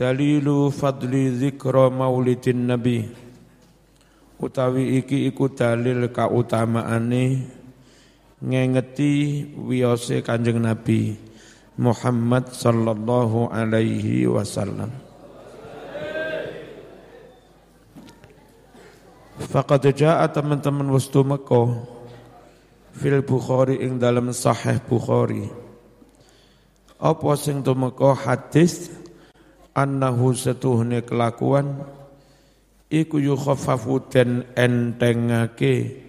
Dalilu fadli zikra maulidin nabi. Utawi iki iku dalil kautamaane ngengeti wiyose Kanjeng Nabi Muhammad sallallahu alaihi wasallam. Faqad jaa teman-teman wastu Mekah fil Bukhari ing dalam sahih Bukhari. Apa sing tumeka? Hadis annahu setuhne kelakuan iku yukhaffafu den entengake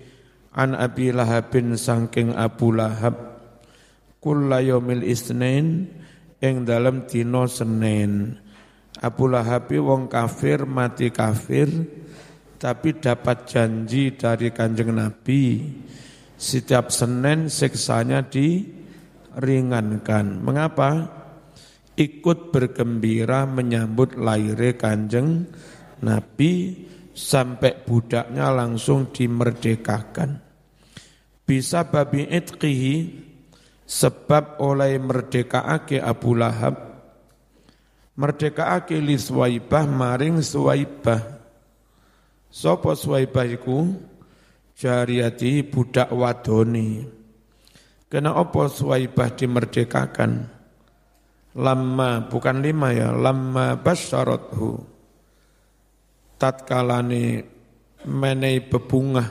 an Abi Lahabin sangking Abu Lahab kulla yaumil isnin ing dalam dina Senin Abu Lahab wong kafir mati kafir tapi dapat janji dari kanjeng Nabi setiap Senin siksanya diringankan. Mengapa? Ikut bergembira menyambut lahirnya kanjeng Nabi sampai budaknya langsung dimerdekakan. Bisa babi itqihi sebab oleh merdekaake Abu Lahab merdekaake li Suwaibah maring Suwaibah Sopo Suwaibah iku jariyati budak wadoni. Kena opo Suwaibah dimerdekakan? Lama, bukan lima ya, lama basyarathu. Tatkalane menei bebungah,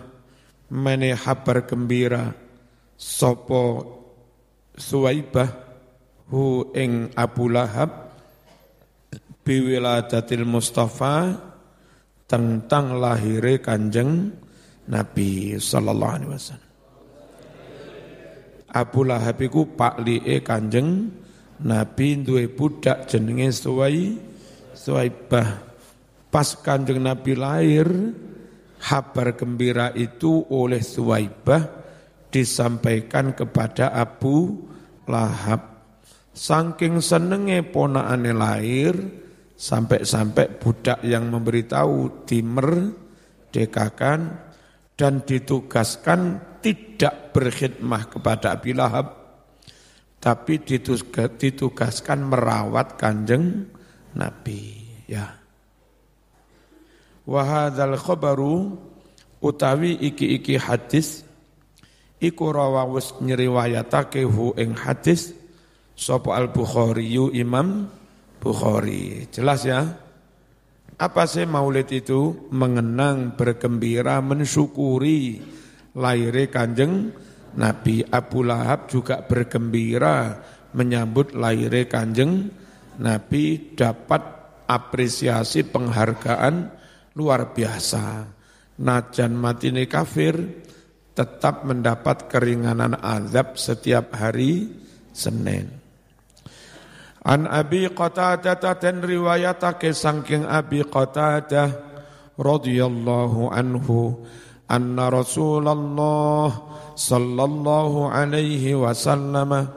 menei habar gembira, sopo Suwaibah hu ing Abu Lahab biwiladatil Mustafa tentang lahirnya kanjeng Nabi Sallallahu Alaihi Wasallam. Abu Lahab iku pak li'e kanjeng Nabi duwe budak jenenge Suwai Suwaibah. Pas kanjeng Nabi lahir, kabar gembira itu oleh Suwaibah disampaikan kepada Abu Lahab. Saking senenge ponakane lahir, Sampai-sampai budak yang memberitahu dimerdekakan dan ditugaskan tidak berkhidmah kepada Abi Lahab, tapi ditugaskan merawat kanjeng Nabi. Ya. Wahadal khobaru utawi iki-iki hadis iku rawawus nyeriwayatake hu ing hadis sapa al-Bukhari Imam Bukhari. Jelas ya? Apa sih maulid itu? Mengenang, bergembira, mensyukuri lahirnya kanjeng Nabi Abu Lahab juga bergembira menyambut lahirnya kanjeng Nabi dapat apresiasi penghargaan luar biasa. Najan mati ini kafir tetap mendapat keringanan azab setiap hari Senin. An Abi Qatadah dan riwayatake saking Abi Qatadah radhiyallahu anhu anna Rasulullah sallallahu alaihi wasallam.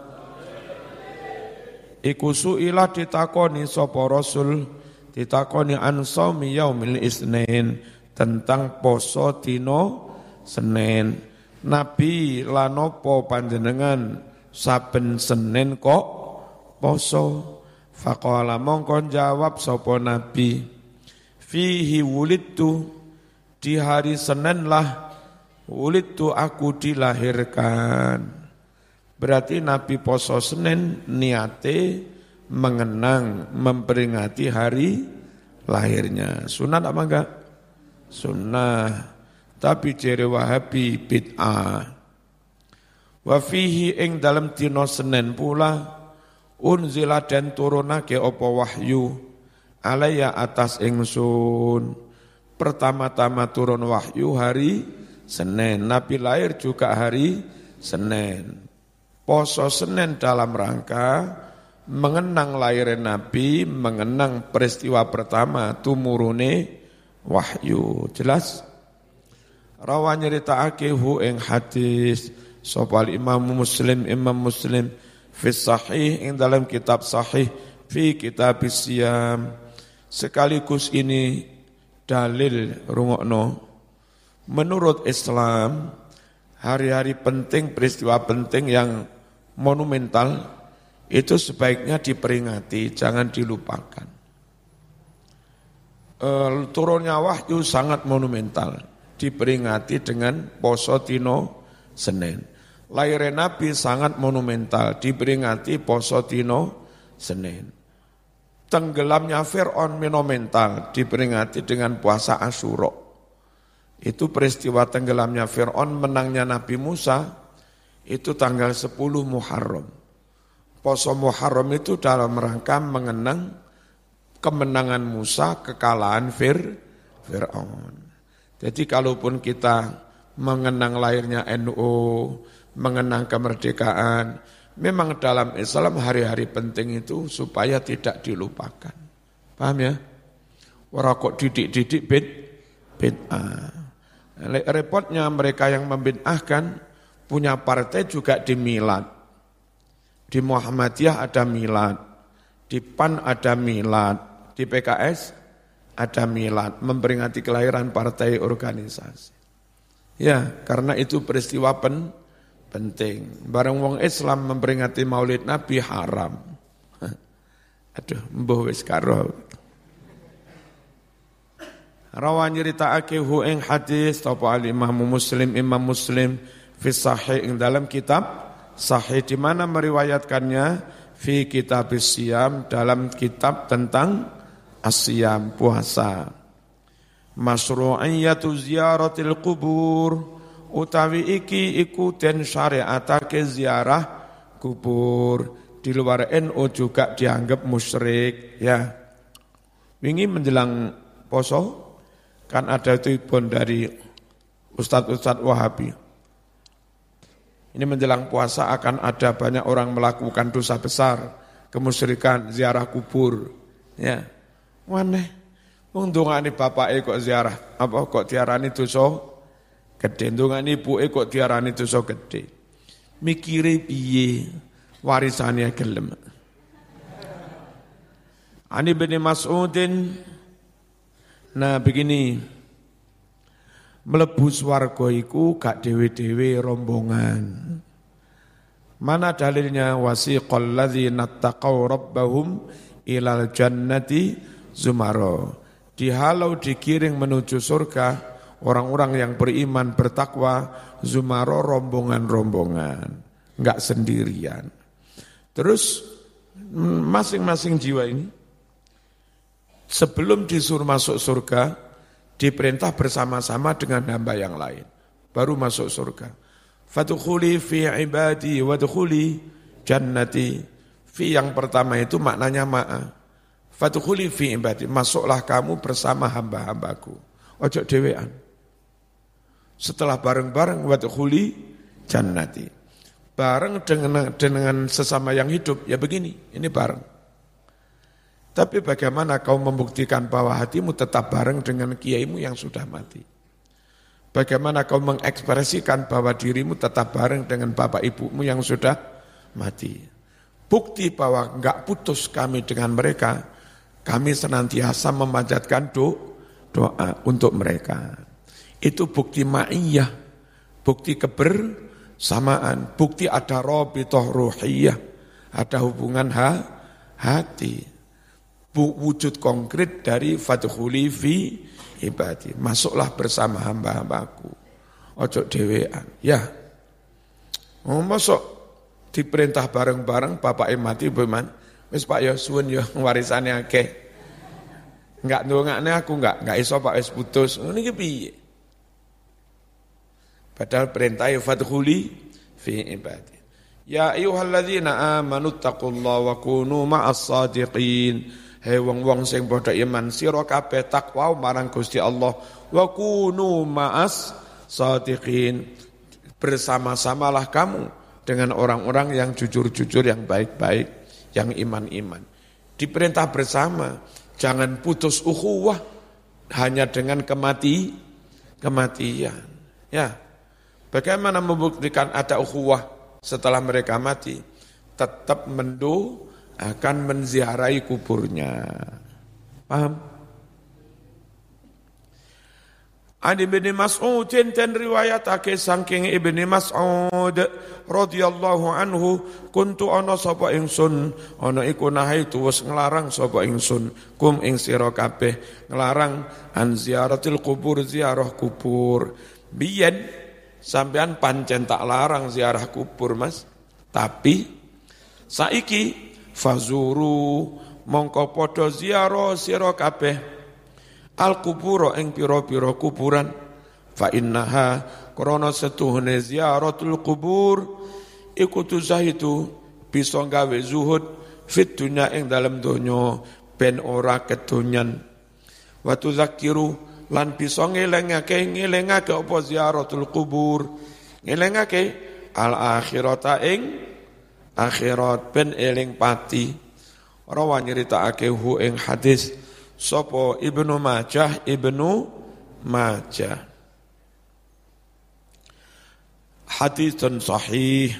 Iku suila ditakoni sapa Rasul ditakoni an saumi yaumil isnin tentang poso dino Senin. Nabi lanopo panjenengan? Saben Senin kok poso. Faqala mongkon jawab sapa Nabi, fihi wulidtu di hari Senin lah wulidtu aku dilahirkan. Berarti Nabi poso Senin niate mengenang, memperingati hari lahirnya. Sunat apa enggak? Sunnah. Tapi ciri wahabi bid'ah. Wa fihi ing dalam dino Senin pula unzila dan turunake opo wahyu alaya atas ingsun pertama-tama turun wahyu hari Senin. Nabi lahir juga hari Senin. Poso Senin dalam rangka mengenang lahir Nabi mengenang peristiwa pertama tumurune wahyu. Jelas? Rawa nyeritaake hu ing hadis. Sopal imam muslim imam muslim fi sahih ing dalam kitab sahih fi kitab siam sekaligus ini dalil rungokno menurut Islam hari-hari penting peristiwa penting yang monumental itu sebaiknya diperingati jangan dilupakan uh, turunnya wahyu sangat monumental. Diperingati dengan poso tino Senin. Lahirnya Nabi sangat monumental, diperingati poso tino Senin. Tenggelamnya Fir'aun monumental, diperingati dengan puasa Asyura. Itu peristiwa tenggelamnya Fir'aun, menangnya Nabi Musa, itu tanggal 10 Muharram. Poso Muharram itu dalam rangka mengenang kemenangan Musa, kekalahan Fir, Fir'aun. Jadi kalaupun kita mengenang lahirnya NU, mengenang kemerdekaan, memang dalam Islam hari-hari penting itu supaya tidak dilupakan. Paham ya? Orang kok didik-didik bid, bid'ah. Repotnya mereka yang membid'ahkan punya partai juga di milad. Di Muhammadiyah ada milad, di PAN ada milad, di PKS ada milad, memperingati kelahiran partai organisasi. Ya, karena itu peristiwa pen, penting. Barang wong Islam memperingati maulid Nabi haram. Aduh, mbuh wis karo. Rawan nyeritakake hu ing hadis tapa al Imam Muslim Imam Muslim fi sahih ing dalam kitab sahih di mana meriwayatkannya fi kitab siam dalam kitab tentang asyam puasa. Masru'iyatu ziyaratil kubur utawi iki iku den syariatake ziarah kubur. Di luar NU juga dianggap musyrik ya. Wingi menjelang poso kan ada telepon dari ustadz-ustadz Wahabi ini menjelang puasa akan ada banyak orang melakukan dosa besar kemusyrikan ziarah kubur ya Waneh. Wong ndongane bapake kok ziarah, apa kok diarani dosa gede. Ndongane ibuke kok diarani dosa gede. Mikire piye warisane gelem. Ani bin Mas'udin Nah begini melebu swarga iku gak dewe-dewe rombongan. Mana dalilnya wasiqal ladzina taqaw rabbahum ilal jannati Zumaro. Dihalau dikiring menuju surga orang-orang yang beriman bertakwa Zumaro rombongan-rombongan, enggak sendirian. Terus masing-masing jiwa ini sebelum disuruh masuk surga diperintah bersama-sama dengan hamba yang lain baru masuk surga. Fatukhuli fi ibadi wadkhuli jannati. Fi yang pertama itu maknanya ma'a. Fatukhuli fi ibadi, masuklah kamu bersama hamba-hambaku. Ojo dewean. Setelah bareng-bareng wadkhuli jannati. Bareng dengan dengan sesama yang hidup, ya begini, ini bareng. Tapi bagaimana kau membuktikan bahwa hatimu tetap bareng dengan kiaimu yang sudah mati? Bagaimana kau mengekspresikan bahwa dirimu tetap bareng dengan bapak ibumu yang sudah mati? Bukti bahwa enggak putus kami dengan mereka kami senantiasa memanjatkan do, doa untuk mereka. Itu bukti ma'iyah, bukti kebersamaan, bukti ada robitoh ruhiyah, ada hubungan ha, hati. Wujud konkret dari fatuhuli fi ibadi. Masuklah bersama hamba-hambaku. Ojo dewean. Ya. Oh, masuk diperintah bareng-bareng bapak mati bagaimana? Wis Pak ya suwun ya warisane akeh. Enggak ndongakne aku enggak, enggak iso Pak wis putus. Niki piye? Padahal perintah ya fadkhuli fi ibadi. Ya ayyuhalladzina amanu taqullaha wa kunu ma'as sadiqin. Hei wong-wong sing padha iman sira kabeh takwa marang Gusti Allah wa kunu ma'as sadiqin. Bersama-samalah kamu dengan orang-orang yang jujur-jujur yang baik-baik yang iman-iman. Diperintah bersama, jangan putus ukhuwah hanya dengan kemati kematian. Ya. Bagaimana membuktikan ada ukhuwah setelah mereka mati? Tetap mendu akan menziarahi kuburnya. Paham? An Ibni Mas'udin dan riwayatake saking Ibni Mas'ud radhiyallahu anhu kuntu ana sapa ingsun ana iku nahaitu wis nglarang sapa ingsun kum ing sira kabeh nglarang an ziaratil kubur ziarah kubur biyen sampean pancen tak larang ziarah kubur Mas tapi saiki fazuru mongko padha ziarah sira kabeh. Al kuburo ing piro-piro kuburan. Fa innaha krana setuhne ziaratul kubur iku tuzahidu bisa gawe zuhud fit dunya dalam donya ben ora kedonyan. Wa tuzakiru lan bisa ngelengake ngelengake apa ziaratul kubur? Ngelengake al akhirata ing akhirat ben eling pati. Rawa nyeritakake hu ing hadis Sopo Ibnu Majah Ibnu Majah? Hadithun sahih.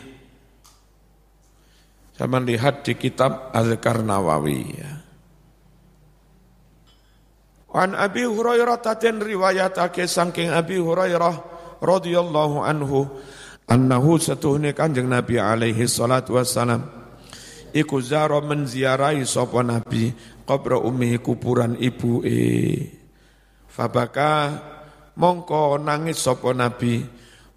Saya lihat di kitab Al-Karnawawi ya. An Abi Hurairah taten riwayatake saking Abi Hurairah radhiyallahu anhu annahu satuhne Kanjeng Nabi alaihi salatu wassalam. Iku zara menziarahi sapa Nabi qabra ummi kuburan ibu e fabaka mongko nangis sapa nabi.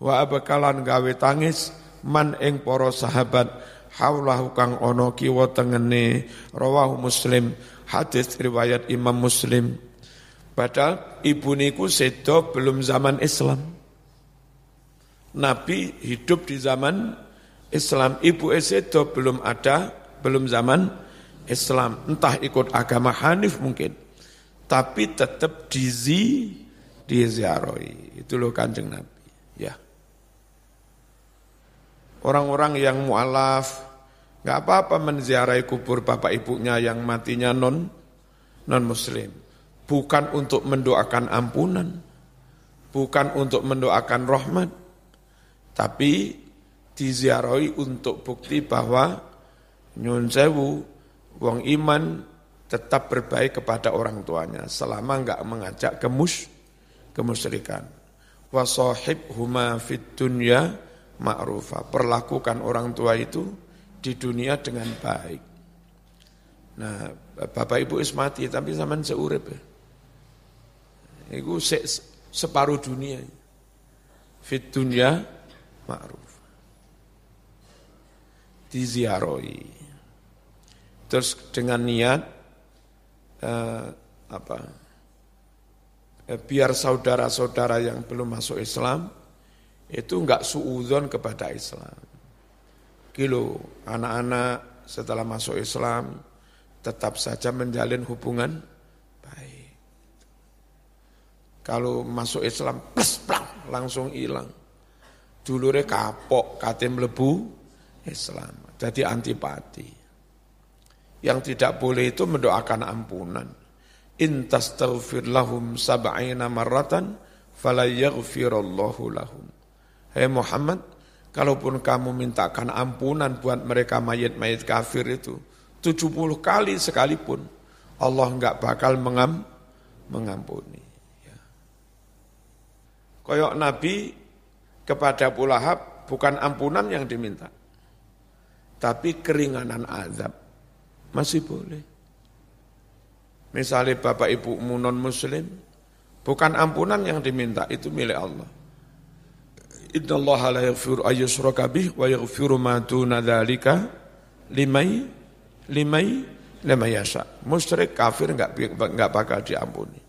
Wa abakalan gawe tangis man ing para sahabat. Haulahu kang ana kiwa tengene. Rawahu muslim. Hadis riwayat Imam Muslim. Padahal ibu niku sedo belum zaman Islam Nabi hidup di zaman Islam ibu sedo belum ada belum zaman Islam, entah ikut agama Hanif mungkin, tapi tetap dizi diziarahi. Itu loh kanjeng Nabi. Ya. Orang-orang yang mualaf, nggak apa-apa menziarahi kubur bapak ibunya yang matinya non non muslim. Bukan untuk mendoakan ampunan, bukan untuk mendoakan rahmat, tapi diziarahi untuk bukti bahwa nyun sewu Wong iman tetap berbaik kepada orang tuanya selama enggak mengajak kemus kemusyrikan. Wasohib huma fit dunya ma'rufa. Perlakukan orang tua itu di dunia dengan baik. Nah, Bapak Ibu ismati tapi zaman seurep ya. Itu se separuh dunia. Fit dunya ma'ruf. Diziarahi. Terus dengan niat eh, apa? Eh, biar saudara-saudara yang belum masuk Islam itu enggak suudon kepada Islam. Kilo anak-anak setelah masuk Islam tetap saja menjalin hubungan baik. Kalau masuk Islam plus plang langsung hilang. Dulure kapok katim lebu Islam. Jadi antipati. Yang tidak boleh itu mendoakan ampunan. In tastaghfir lahum sab'ina marratan fala yaghfirallahu lahum. Hei Muhammad, kalaupun kamu mintakan ampunan buat mereka mayat-mayat kafir itu, 70 kali sekalipun, Allah enggak bakal mengam, mengampuni. Ya. Koyok Nabi kepada Abu Lahab bukan ampunan yang diminta, tapi keringanan azab. Masih boleh. Misalnya bapak ibu non muslim, bukan ampunan yang diminta, itu milik Allah. Inna Allah la yaghfiru ayyushraka bih wa yaghfiru ma duna dzalika limai limai lima yasha. Musyrik kafir enggak enggak bakal diampuni.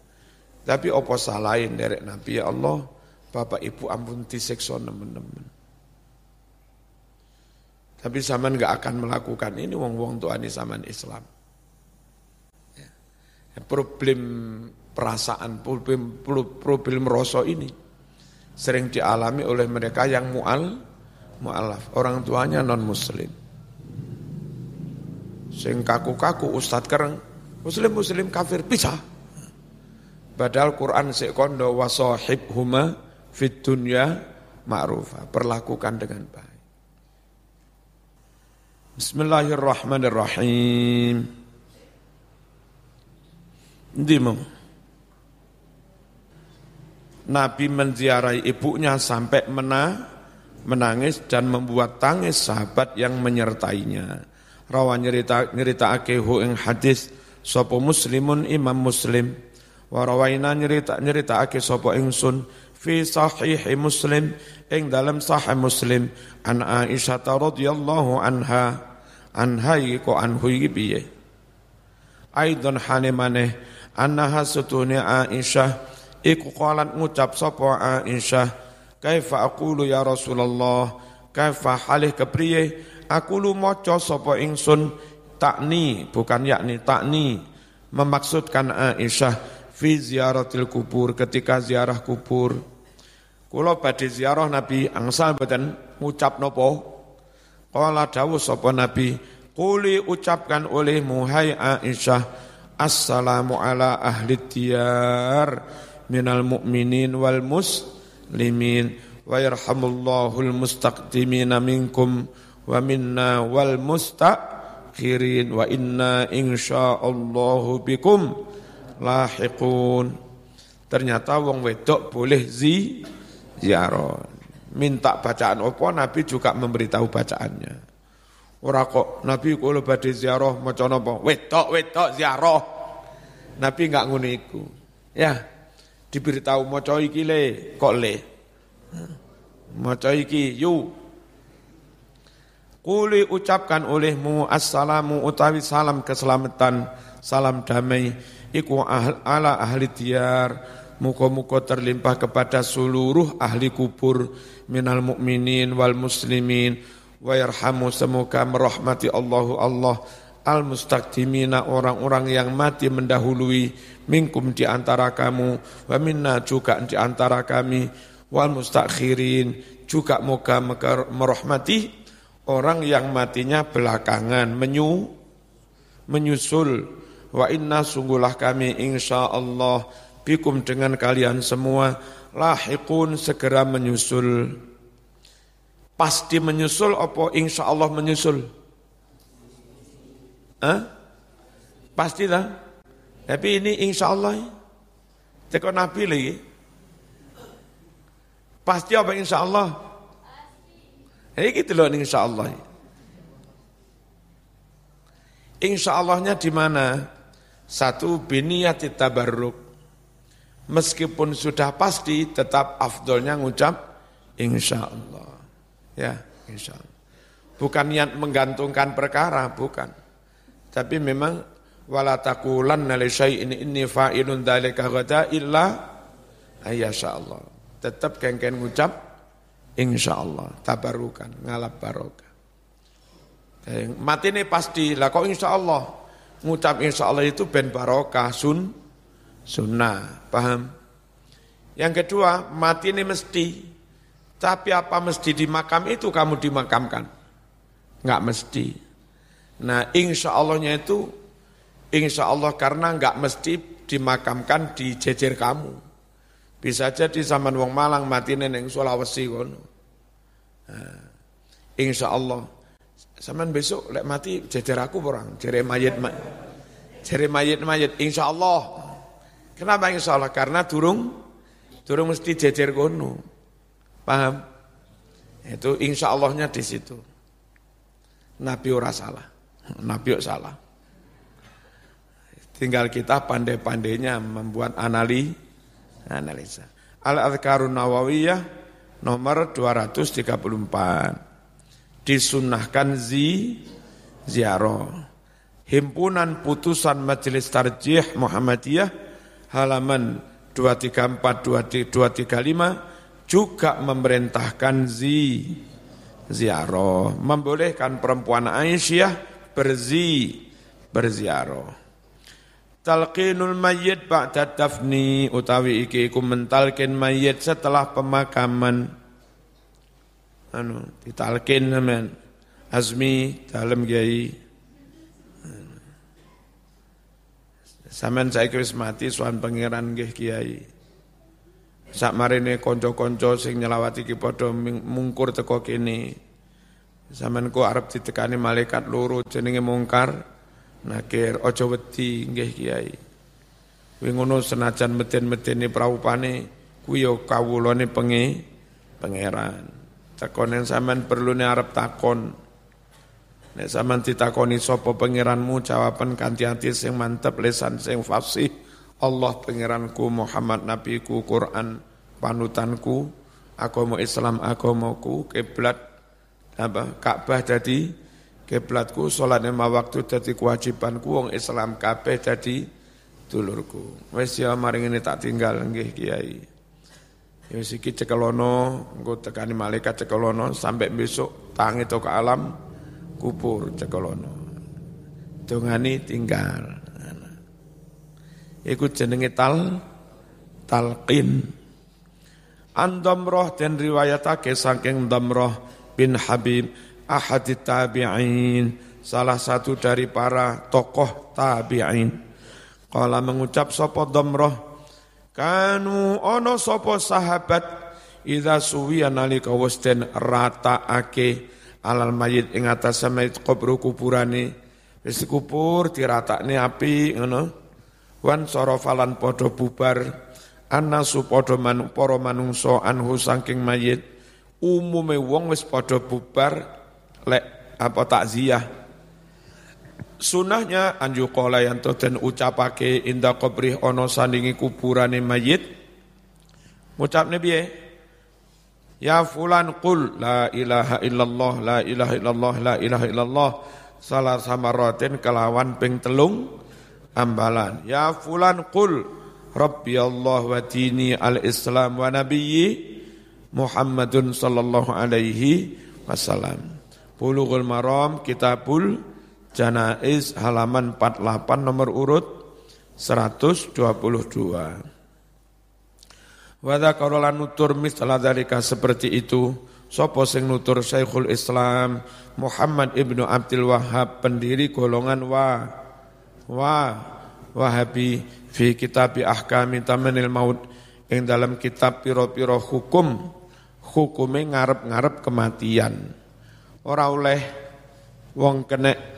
Tapi opo salahin dari Nabi ya Allah, Bapak Ibu ampun disiksa nemen-nemen. Tapi zaman nggak akan melakukan ini wong-wong tuani zaman Islam. Ya. Problem perasaan, problem, problem rosok ini sering dialami oleh mereka yang mual, mualaf, orang tuanya non muslim. Sing kaku-kaku ustad kereng, muslim muslim kafir bisa. Padahal Quran sekondo wasohib huma fit dunya ma'rufa, perlakukan dengan baik. Bismillahirrahmanirrahim. Ndi mau? Nabi menziarahi ibunya sampai mena, menangis dan membuat tangis sahabat yang menyertainya. Rawa nyerita nyerita akehu ing hadis sopo muslimun imam muslim. Warawaina nyerita nyerita ake sopo ingsun fi sahih muslim ing dalam sahih muslim an Aisyah radhiyallahu anha anha ko anhu piye? Aidon hane maneh annaha sutune Aisyah iku qalat ngucap sapa Aisyah kaifa aqulu ya Rasulullah? Kaifa halih kepriye? Aku lu maca sapa ingsun takni bukan yakni takni. Memaksudkan Aisyah fi ziaratil kubur ketika ziarah kubur. Kula badhe ziarah Nabi angsal boten ngucap napa Qala dawuh sapa Nabi Quli ucapkan oleh muhai Aisyah Assalamu ala ahli diyar minal mu'minin wal muslimin wa yarhamullahu al mustaqdimina minkum wa minna wal mustakhirin wa inna insyaallahu bikum lahiqun. Ternyata wong wedok boleh zi ziarah minta bacaan apa Nabi juga memberitahu bacaannya. Ora kok Nabi kalau badhe ziarah maca napa? Wedok wedok ziarah Nabi enggak ngono iku. Ya diberitahu maca iki le kok le? Maca iki yu. Kuli ucapkan olehmu assalamu utawi salam keselamatan salam damai iku ahl, ala ahli diyar. Muka-muka terlimpah kepada seluruh ahli kubur. Minal mu'minin wal muslimin. Wa yarhamu semoga merahmati Allahu Allah. Al mustaqdimina orang-orang yang mati mendahului. Minkum di antara kamu. Wa minna juga di antara kami. Wal mustakhirin juga moga merahmati orang yang matinya belakangan. Menyu menyusul wa inna sungguhlah kami insya Allah bikum dengan kalian semua lahiqun segera menyusul pasti menyusul apa insya Allah menyusul Hah? Pastilah. Tapi ini insya Allah. Teko Nabi lagi. Pasti apa insya Allah? Ini gitu loh insya Allah. Insya Allahnya di mana? Satu biniyat tabarruk. Meskipun sudah pasti tetap afdolnya ngucap insya Allah. Ya, insya Allah. Bukan niat menggantungkan perkara, bukan. Tapi memang wala taqulanna li syai'in inni fa'ilun dzalika ghada illa Allah. Tetap kengken ngucap insyaallah tabarukan ngalap barokah. Eh, mati ini pasti lah kok insyaallah ngucap insyaallah itu ben barokah sun sunnah paham yang kedua mati ini mesti tapi apa mesti di makam itu kamu dimakamkan enggak mesti Nah insya Allahnya itu insya Allah karena nggak mesti dimakamkan di jejer kamu. Bisa jadi zaman wong Malang mati neneng Sulawesi kono. Nah, insya Allah. Zaman besok lek mati jejer aku orang, jere mayit jere mayit mayit insya Allah. Kenapa insya Allah? Karena durung durung mesti jejer kono. Paham? Itu insya Allahnya di situ. Nabi ora salah. Nabi salah. Tinggal kita pandai-pandainya membuat anali, analisa. Al-Adhkarun Nawawiyah nomor 234. Disunahkan zi ziarah. Himpunan Putusan Majelis Tarjih Muhammadiyah halaman 234 235 juga memerintahkan zi ziarah, membolehkan perempuan Aisyah berzi berziarah. Talqinul mayyit ba'da dafni utawi iki iku mentalkin mayyit setelah pemakaman anu ditalkin sampean azmi dalam kiai sampean saiki wis mati suan pangeran nggih kiai. Sak marine kanca-kanca sing nyelawati ki padha mungkur teko kene Zaman ku arep ditekani malaikat loro jenenge mungkar nakir aja wedi nggih kiai. Kuwi senajan meden-medeni praupane kuwi yo kawulane penge pangeran. Takonen sampean perlu arep takon. Nek sampean ditakoni sapa pangeranmu jawaban kanthi ati sing mantep lesan sing fasih. Allah pangeranku Muhammad nabiku Quran panutanku agama Islam agamaku kiblat apa Ka'bah jadi kiblatku salat lima waktu jadi kewajibanku wong Islam kabeh jadi dulurku wis ya maring ini tak tinggal nggih Kiai Ya siki cekelono, engko tekani malaikat cekelono sampai besok tangi to ke alam kubur cekelono. Dongani tinggal. Iku jenenge tal talqin. An dan riwayatake saking Damrah bin Habib ahad tabi'in salah satu dari para tokoh tabi'in. Kala mengucap sapa Damrah Kanu ono sopo sahabat Ida suwiya nalika wis rata ake alal mayit ing atas mayit kubur kuburane. Wis kubur diratakne api ngono. Wan sorofalan padha bubar annasu padha man para manungsa anhu saking mayit. Umume wong wis padha bubar lek apa takziah Sunahnya anju kola yang dan ucapake indah kubri ono sandingi kuburane mayit. Ucap nabi Ya fulan qul la ilaha illallah la ilaha illallah la ilaha illallah salah samaratin kelawan ping telung ambalan. Ya fulan qul Rabbi Allah wa dini al-Islam wa nabiyyi Muhammadun sallallahu alaihi wasallam. Bulughul Maram Kitabul Janaiz halaman 48 nomor urut 122. Wada karola nutur misalah dalika seperti itu. Sopo sing nutur Syekhul Islam Muhammad ibnu Abdul Wahab pendiri golongan wa wa Wahabi fi kitab ahkami tamanil maut ing dalam kitab piro-piro hukum hukume ngarep-ngarep kematian. Ora oleh wong kenek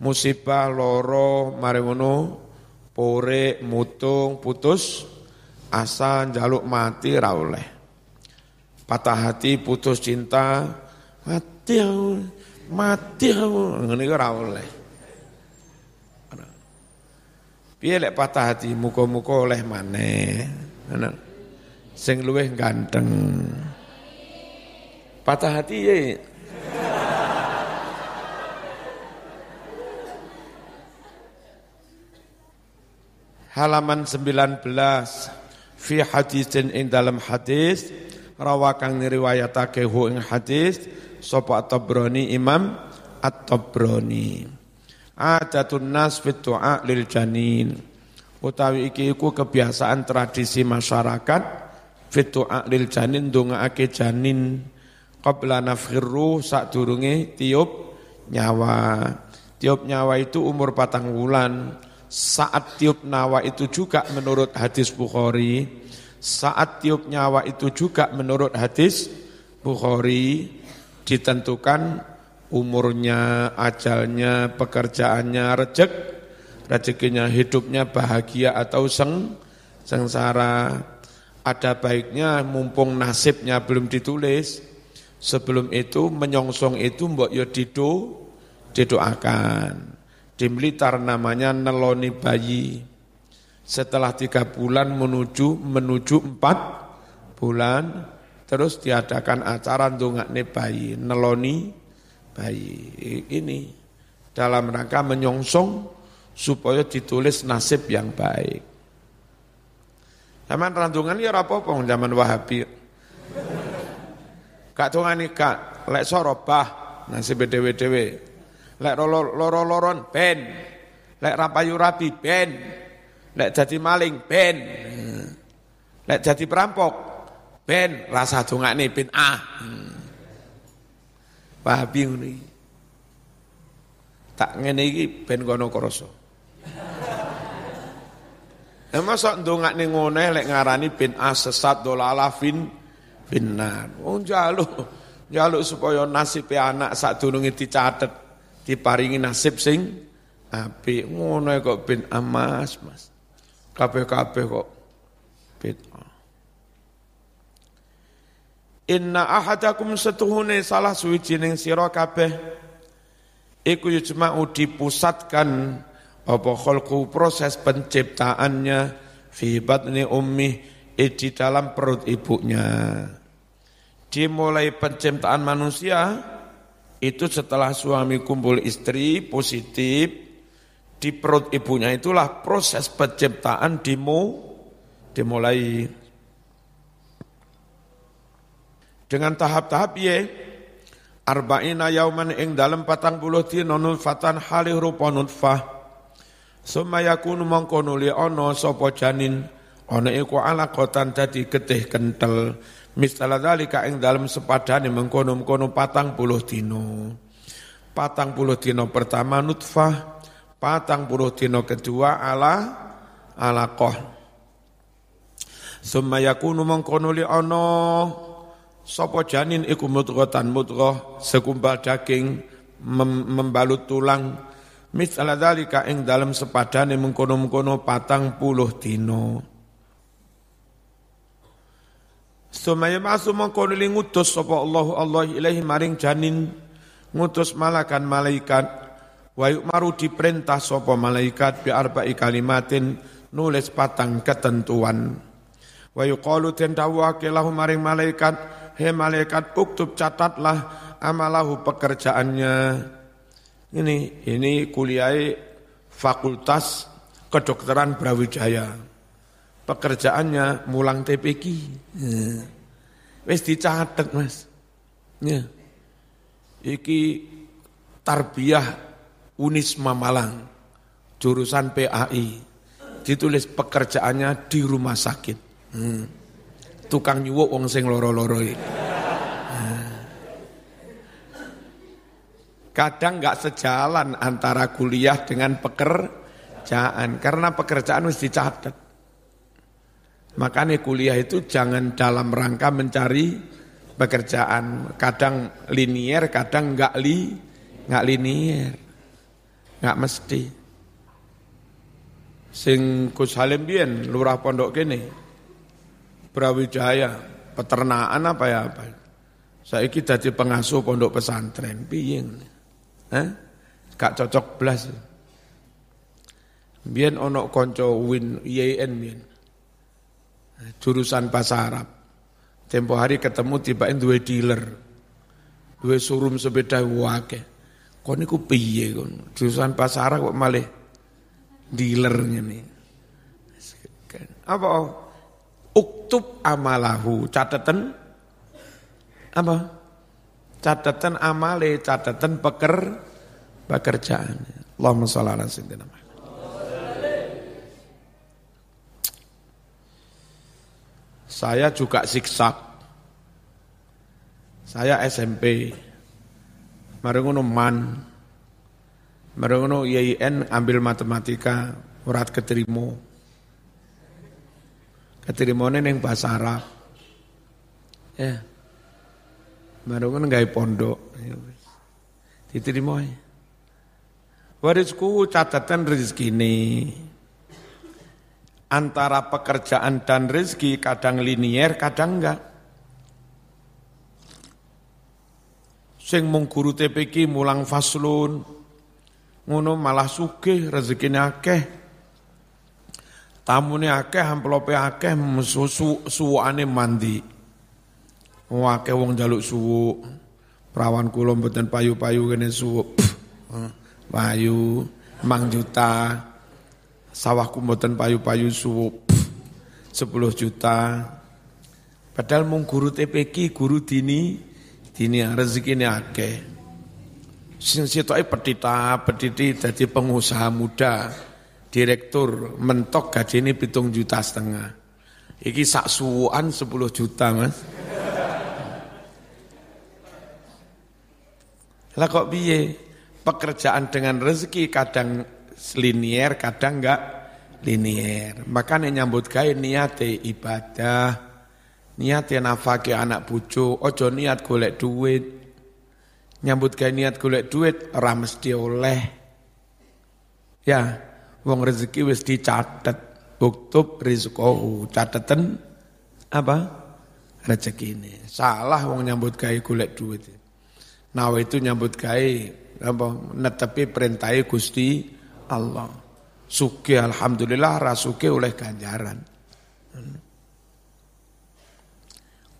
musibah loro mari ngono. Pore mutung putus. Asa jaluk mati ra patah hati putus cinta. Mati aku mati aku. Ngene ora oleh. Piye lek patah hati? Muka-muka oleh maneh. Sing luweh ganteng. Patah hati ya halaman 19 fi hadisin ing dalam hadis rawakan riwayatake hu ing hadis sapa at-Tabrani Imam at-Tabrani. Adatun nas fi du'a lil janin. Utawi iki iku kebiasaan tradisi masyarakat fi du'a lil janin ndongaake janin. Qabla nafkhir sak durunge tiup nyawa. Tiup nyawa itu umur patang bulan saat tiup nyawa itu juga menurut hadis Bukhari, saat tiup nyawa itu juga menurut hadis Bukhari ditentukan umurnya, ajalnya, pekerjaannya, rezek, rezekinya, hidupnya bahagia atau seng, sengsara. Ada baiknya mumpung nasibnya belum ditulis, sebelum itu menyongsong itu mbok yo dido, didoakan. Di Blitar namanya neloni bayi. Setelah tiga bulan menuju menuju empat bulan, terus diadakan acara ndongakne bayi, neloni bayi. Ini dalam rangka menyongsong supaya ditulis nasib yang baik. Zaman randungan ya apa-apa zaman Wahabi. Kak tungani kak, lek sorobah nasib dewe-dewe. Lek loro-loron ben. Lek rapayu rapi ben. Lek jadi maling ben. Lek jadi perampok ben. Rasa dongakne ben ah. Wahabi ini. Tak ngene iki ben kono krasa. Lah masa ndongakne ngene lek ngarani bin ah sesat dolala fin binar. Oh njaluk njaluk supaya nasib anak sak durunge dicatet diparingi nasib sing api ngono kok bin amas mas. Kabeh-kabeh kok bid'ah Inna ahadakum setuhune salah suwijining sira kabeh. Iku yujma'u dipusatkan apa khalqu proses penciptaannya fi batni ummi di dalam perut ibunya. Dimulai penciptaan manusia itu setelah suami kumpul istri positif di perut ibunya itulah proses penciptaan dimu dimulai. Dengan tahap-tahap ye arba'ina yauman ing dalam patang puluh dina nutfatan halih rupa nutfah. Summa yakunu mongko nuli ana sapa janin ana iku alaqatan dadi getih kentel misala dalika dalam sepadane mengkono-mengkono patang puluh dino patang puluh dino pertama nutfah patang puluh dino kedua ala alaqah summa yakunu mongko nuli ana Sopo janin iku mudghatan mudghah segumpal daging mem membalut tulang. Misala dalika dalam sepadane mengkono-mengkono patang puluh dino. Sumaya masu mengkono li ngutus sapa Allah Allah ilahi maring janin ngutus malakan malaikat wa maru diperintah sapa malaikat bi arba'i kalimatin nulis patang ketentuan wa yuqalu den dawuhake maring malaikat Hei malaikat uktub catatlah amalahu pekerjaannya. Ini ini kuliah Fakultas Kedokteran Brawijaya. Pekerjaannya mulang TPQ. Ya. Wis dicatat, Mas. Ya. Iki tarbiyah Unisma Malang. Jurusan PAI. Ditulis pekerjaannya di rumah sakit. Hmm tukang nyuwuk wong sing loro-loro Kadang nggak sejalan antara kuliah dengan pekerjaan karena pekerjaan harus dicatat. Makanya kuliah itu jangan dalam rangka mencari pekerjaan. Kadang linier, kadang nggak li, nggak linier, nggak mesti. Sing Gus Halim Bien, lurah pondok kene, Brawijaya, peternakan apa ya apa. Saya kita di pengasuh pondok pesantren, piye Eh? Gak cocok belas. Biyen ono konco win IAIN biyen. Jurusan bahasa Arab. Tempo hari ketemu tibain dua dealer. Dua surum sepeda wake. Kau niku piye kon? Jurusan bahasa Arab kok malih dealernya nih. Apa? uktub amalahu catatan apa catatan amale catatan peker pekerjaan Allahumma sholli ala sayyidina Saya juga siksak. Saya SMP. Marengono man. Marengono IAIN ambil matematika, urat keterima. Keterimone ning bahasa Arab. Ya. Baru kan gawe pondok. Ya Diterima. Warisku catatan rezeki ini. Antara pekerjaan dan rezeki kadang linier, kadang enggak. Sing mung guru TPK mulang faslun, ngono malah sugih rezekine akeh. Tamune akeh amplope akeh susu suwane mandi. Akeh wong jaluk suwu. Perawan kula mboten payu-payu kene suwu. Payu mang juta. Sawahku mboten payu-payu suwu. 10 juta. Padahal mung guru TPK, guru dini, dini rezekine akeh. Sing sitoke petita, petiti dadi pengusaha muda direktur mentok gaji ini pitung juta setengah. Iki sak suwuan 10 juta mas. Lah kok biye? Pekerjaan dengan rezeki kadang linier, kadang enggak linier. Makanya nyambut gaya niate ibadah, niate nafake anak bucu, ojo niat golek duit. Nyambut gaya niat golek duit, ora mesti oleh. Ya, wong rezeki wis dicatet uktub rizqahu cateten apa rezeki ini. Salah wong nyambut gawe golek duit. Nawa itu nyambut gawe apa netepi perintah Gusti Allah. Suki alhamdulillah rasuke oleh ganjaran.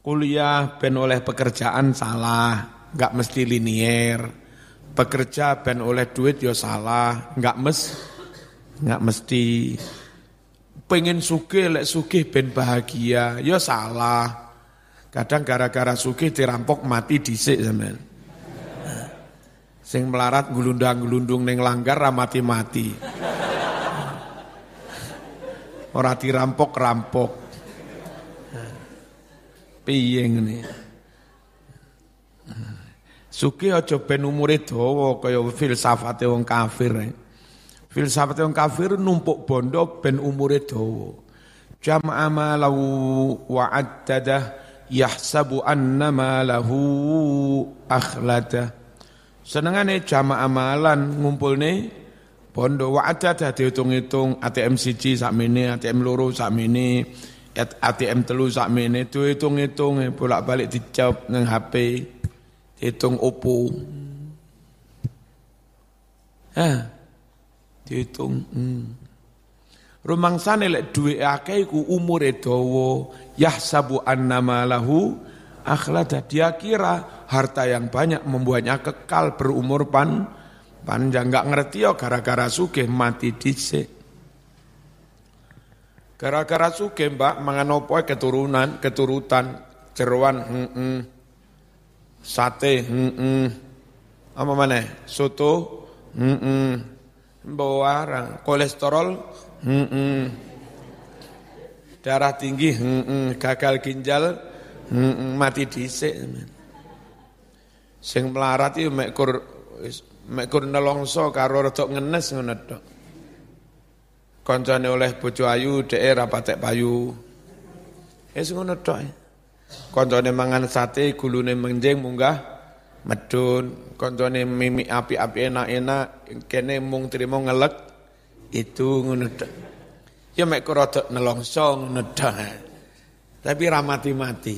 Kuliah ben oleh pekerjaan salah, enggak mesti linier. Pekerja ben oleh duit ya salah, enggak mes enggak mesti pengen sugih lek sugih ben bahagia ya salah kadang gara-gara sugih dirampok mati dhisik sampean sing melarat gulundang-gulundung ning langgar ra mati-mati ora dirampok-rampok piye ngene Sugih aja ben umure dawa kaya filsafate wong kafir. Eh. Filsafat yang kafir numpuk bondo ben umure dawa. Jama'a malahu wa addadah yahsabu anna malahu akhlada. Senengane jama'a malan ngumpulne bondo wa addadah dihitung-hitung ATM siji sakmene, ATM loro sakmene, ATM telu sakmene, dihitung-hitung bolak-balik dijawab nang HP, hitung opo. Ah, dihitung. Hmm. Rumangsane lek duwe akeh iku umure dawa, yahsabu annama lahu akhlada. Dia kira harta yang banyak membuatnya kekal berumur pan panjang. Enggak ngerti ya gara-gara sugih mati dhisik. Gara-gara sugih Mbak mangan opo keturunan, keturutan, jeroan, heeh. Sate, heeh. Apa mana? Soto, heeh bawa kolesterol, hmm -mm. darah tinggi, hmm -mm. gagal ginjal, hmm -mm. mati dhisik. Sing melarat itu mekur mekur nelongso karo rada ngenes ngono tok. Koncone oleh bojo ayu dhek ra patek payu. Wis ngono tok. Koncone mangan sate gulune menjeng munggah medun, koncone mimi api-api enak-enak, kene mung trimo ngelek itu ngono Ya mek rodok nelongso ngono Tapi ra mati-mati.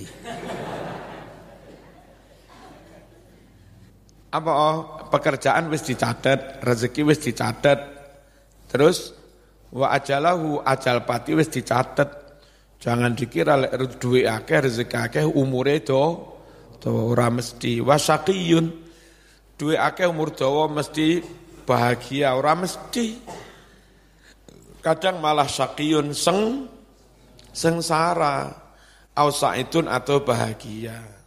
Apa oh, pekerjaan wis dicatat, rezeki wis dicatat. Terus wa ajalahu ajal pati wis dicatat. Jangan dikira lek duwe akeh rezeki akeh umure do dawa ora mesti wasaqiyun duwe akeh umur dawa mesti bahagia ora mesti kadang malah syaqiyun seng sengsara ausaitun atau bahagia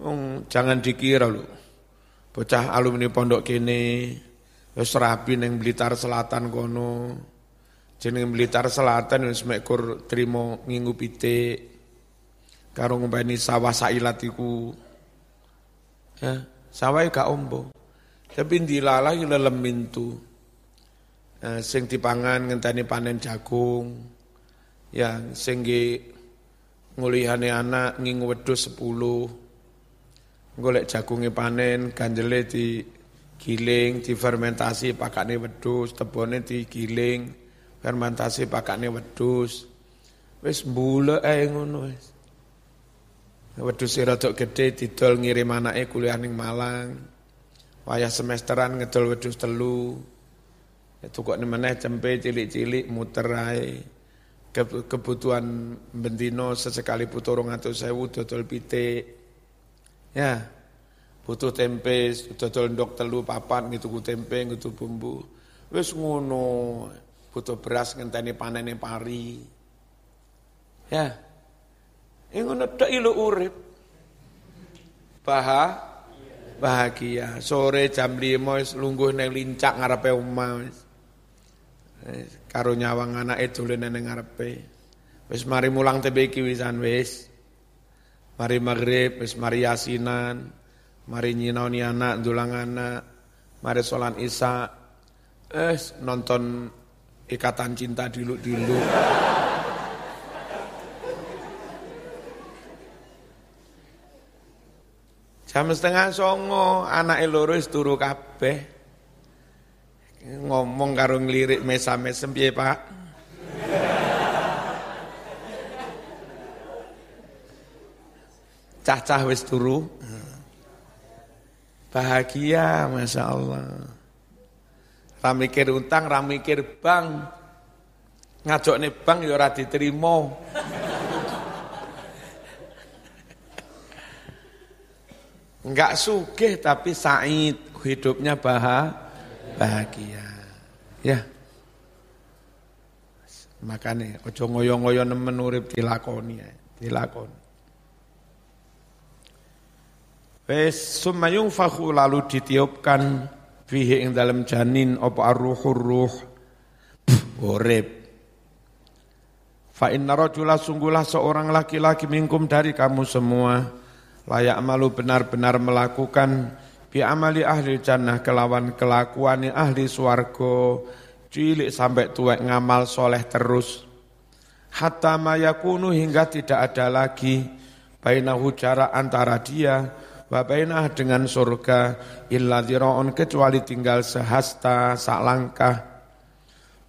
um, jangan dikira lu bocah alumni pondok kene wis rapi ning Blitar Selatan kono. Jeneng Blitar Selatan wis mekur trimo ngingu pitik karo ngombani sawah sailat iku. Ya sawah gak ombo. Tapi dilalah lelem mintu ya, sing dipangan ngenteni panen jagung. Ya sing ngulihane anak ngingu wedhus 10 golek jagunge panen ganjele di giling difermentasi pakane wedhus tebone digiling fermentasi pakane wedhus wis mbule ae ngono wis Wedhus rada gedhe didol ngirim anake kuliah ning Malang. Wayah semesteran ngedol wedhus telu. Itu kok meneh cempe cilik-cilik muter ae. Kebutuhan bendino sesekali atau sewu dodol pitik. Ya, butuh tempe, dodol ndok telu papan gitu ku tempe gitu bumbu. Wis ngono, butuh beras ngenteni panene pari. Ya, Ngono tok ilu urip. Baha bahagia. Sore jam 5 wis lungguh ning lincak ngarepe omah wis. Karo nyawang anake dolen ning ngarepe. Wis mari mulang tebe iki wisan wis. Mari maghrib mari yasinan. Mari nyinaoni anak dulang anak. Mari sholat isya. Eh nonton ikatan cinta dulu-dulu. Jam setengah songo, anak wis turu kabeh. Ngomong karo nglirik mesa-mesem piye, Pak? Cah-cah wis turu. Bahagia, Masya Allah. Ramikir utang, ramikir bank. Ngajok nih bank ya ora diterima. Enggak sugih tapi said, hidupnya bahagia. Ya. Makanya ojo ngoyo-ngoyo nemen urip dilakoni ya, dilakoni. Wes sumayung fakhu lalu ditiupkan fihi ing dalam janin apa arruhur ruh urip. Fa inna rajula sungguhlah seorang laki-laki minkum dari kamu semua layak malu benar-benar melakukan bi amali ahli jannah kelawan kelakuan ahli swargo cilik sampai tuwek ngamal soleh terus hatta mayakunu hingga tidak ada lagi bainahu jarak antara dia wa bainah dengan surga illa dhira'un kecuali tinggal sehasta sak langkah.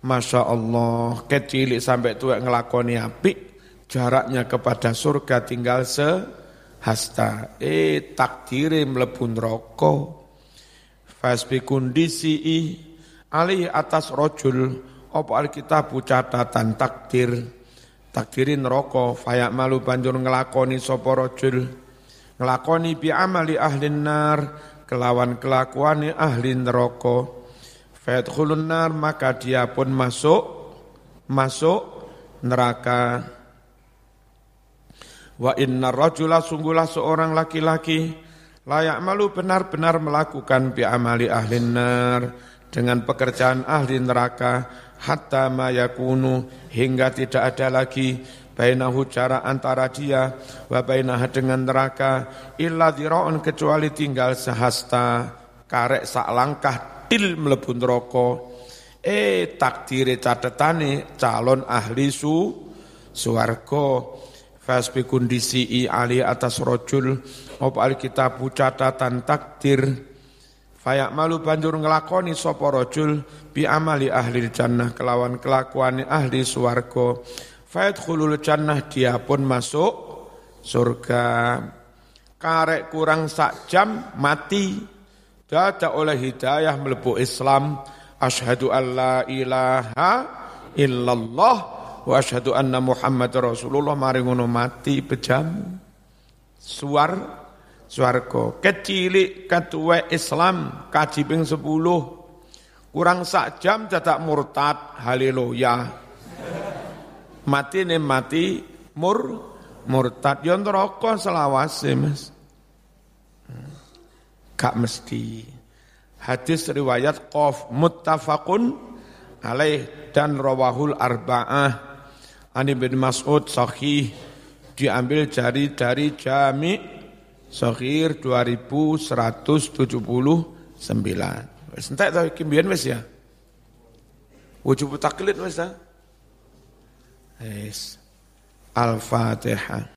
Masya Allah kecilik sampai tua ngelakoni api jaraknya kepada surga tinggal sehasta. Eh takdiri melebun rokok fasbi kondisi alih atas rojul apa alkitab catatan takdir. Takdirin rokok fayak malu banjur ngelakoni sopo rojul ngelakoni bi amali ahli nar kelawan kelakuan ahli neraka. Fayadkhulun nar maka dia pun masuk masuk neraka. Wa inna rajula sungguhlah seorang laki-laki layak malu benar-benar melakukan bi amali ahli nar dengan pekerjaan ahli neraka hatta mayakunu hingga tidak ada lagi bainahu jarak antara dia wa dengan neraka illa dhira'un kecuali tinggal sehasta karek sak langkah til mlebu neraka. Eh takdire catetane calon ahli su swarga fasbi kondisi ali atas rojul op alkitab catatan takdir. Fayak malu banjur ngelakoni sopo rojul bi amali ahli jannah kelawan kelakuan ahli swarga khulul jannah dia pun masuk surga. Karek kurang sak jam mati. Dada oleh hidayah melebu Islam. Ashadu an la ilaha illallah wa ashadu anna Muhammad Rasulullah mari ngono mati bejam. Suar suarko kecilik ketua Islam kaji ping sepuluh kurang sak jam dadak murtad haleluya mati nih mati mur murtad yo neraka selawase Mas gak mesti hadis riwayat qaf muttafaqun alaih dan rawahul arba'ah Ani bin Mas'ud sahih diambil jari dari Jami Sahir 2179. Wis entek ta iki mbiyen wis ya. Wujub taklid wis ta? Al-Fatihah.